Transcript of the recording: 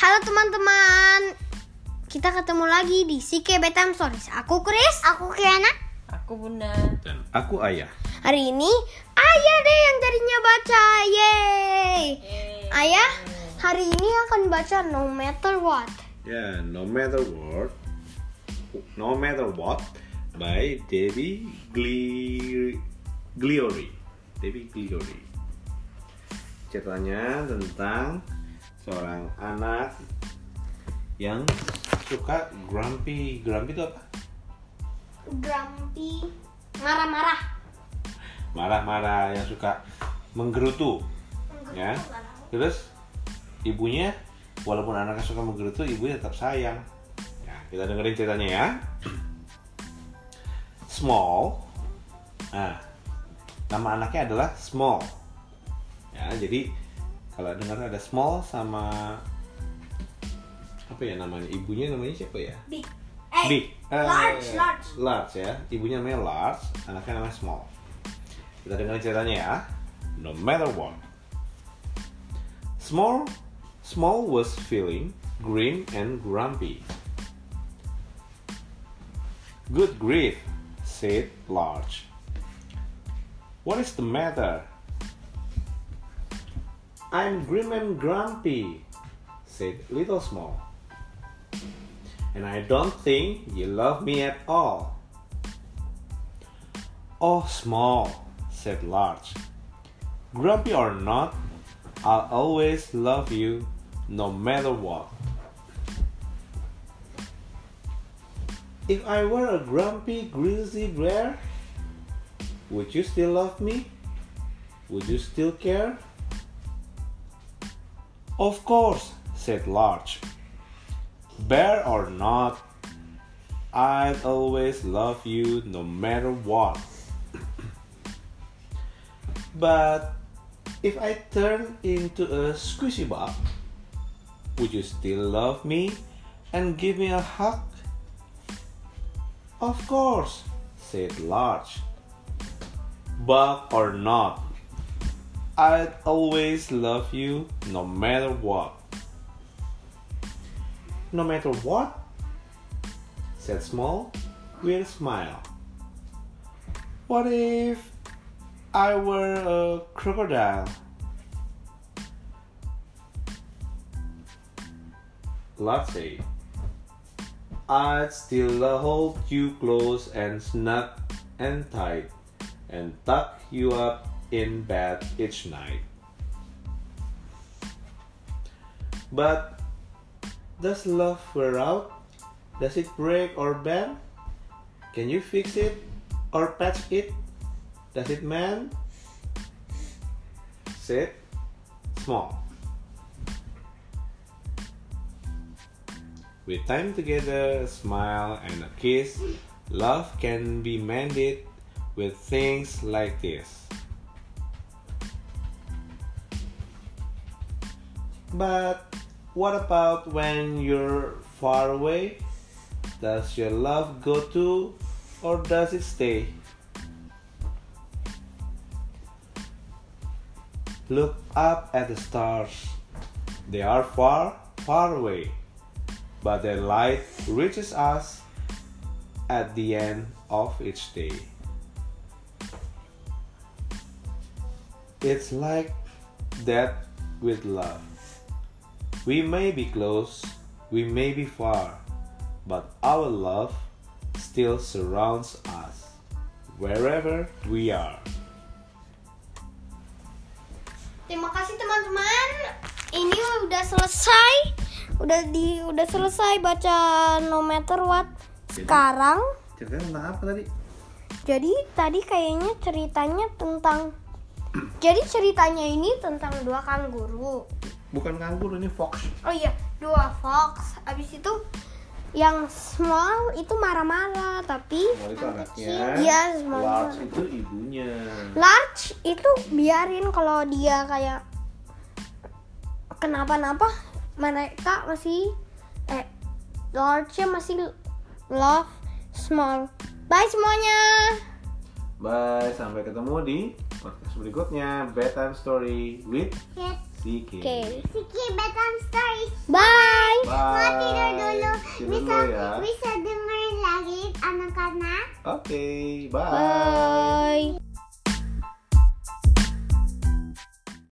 Halo teman-teman, kita ketemu lagi di Sike Bedtime Stories. Aku Chris, aku Kiana. Aku bunda. Dan aku ayah. Hari ini Ayah deh yang jadinya baca, yeay. Ayah, hari ini akan baca No Matter What. Ya, no matter what, no matter what, by Debbie Gli Gliori. Debbie Gliori. Ceritanya tentang seorang anak yang suka grumpy. Grumpy itu apa? Grumpy, marah-marah. Marah-marah yang suka menggerutu. Ya. Terus ibunya walaupun anaknya suka menggerutu, ibunya tetap sayang. Ya, kita dengerin ceritanya ya. Small. Nah, nama anaknya adalah Small. Ya, jadi kalau dengar ada Small sama apa ya namanya? Ibunya namanya siapa ya? Big. Eh, Big. Eh, large, large. Large ya. Ibunya namanya large, anaknya namanya small. Kita dengerin ceritanya ya. No matter what. Small, small was feeling green and grumpy. Good grief, said large. What is the matter? I'm grim and grumpy, said little small and I don't think you love me at all. Oh, small, said Large. Grumpy or not, I'll always love you no matter what. If I were a grumpy, greasy bear, would you still love me? Would you still care? Of course, said Large. Bear or not, I'd always love you no matter what. but if I turn into a squishy bug, would you still love me and give me a hug? Of course, said Large. Bug or not, I'd always love you no matter what. No matter what, said Small with a smile. What if I were a crocodile? Say I'd still hold you close and snug and tight and tuck you up in bed each night. But does love wear out? Does it break or bend? Can you fix it or patch it? Does it mend? Said small. With time together, a smile, and a kiss, love can be mended with things like this. But what about when you're far away? Does your love go to or does it stay? Look up at the stars. They are far, far away, but their light reaches us at the end of each day. It's like that with love. We may be close, we may be far, but our love still surrounds us wherever we are. Terima kasih teman-teman. Ini udah selesai. Udah di udah selesai baca No Matter What. Sekarang Ceritanya tentang apa tadi? jadi tadi kayaknya ceritanya tentang jadi ceritanya ini tentang dua kanguru. Bukan kanguru ini fox. Oh iya, dua fox. Abis itu yang small itu marah-marah, tapi Small itu anaknya. kecil iya small. Large itu ibunya. Large itu biarin kalau dia kayak kenapa-napa mereka masih eh large masih love small. Bye semuanya. Bye, sampai ketemu di podcast berikutnya Bedtime Story with. CK. Okay. CK Betang Stories. Bye! Bye! Mga tinudulo. Bisa, bisa dengerin lagi. Ano ka na? Okay. Bye! Bye.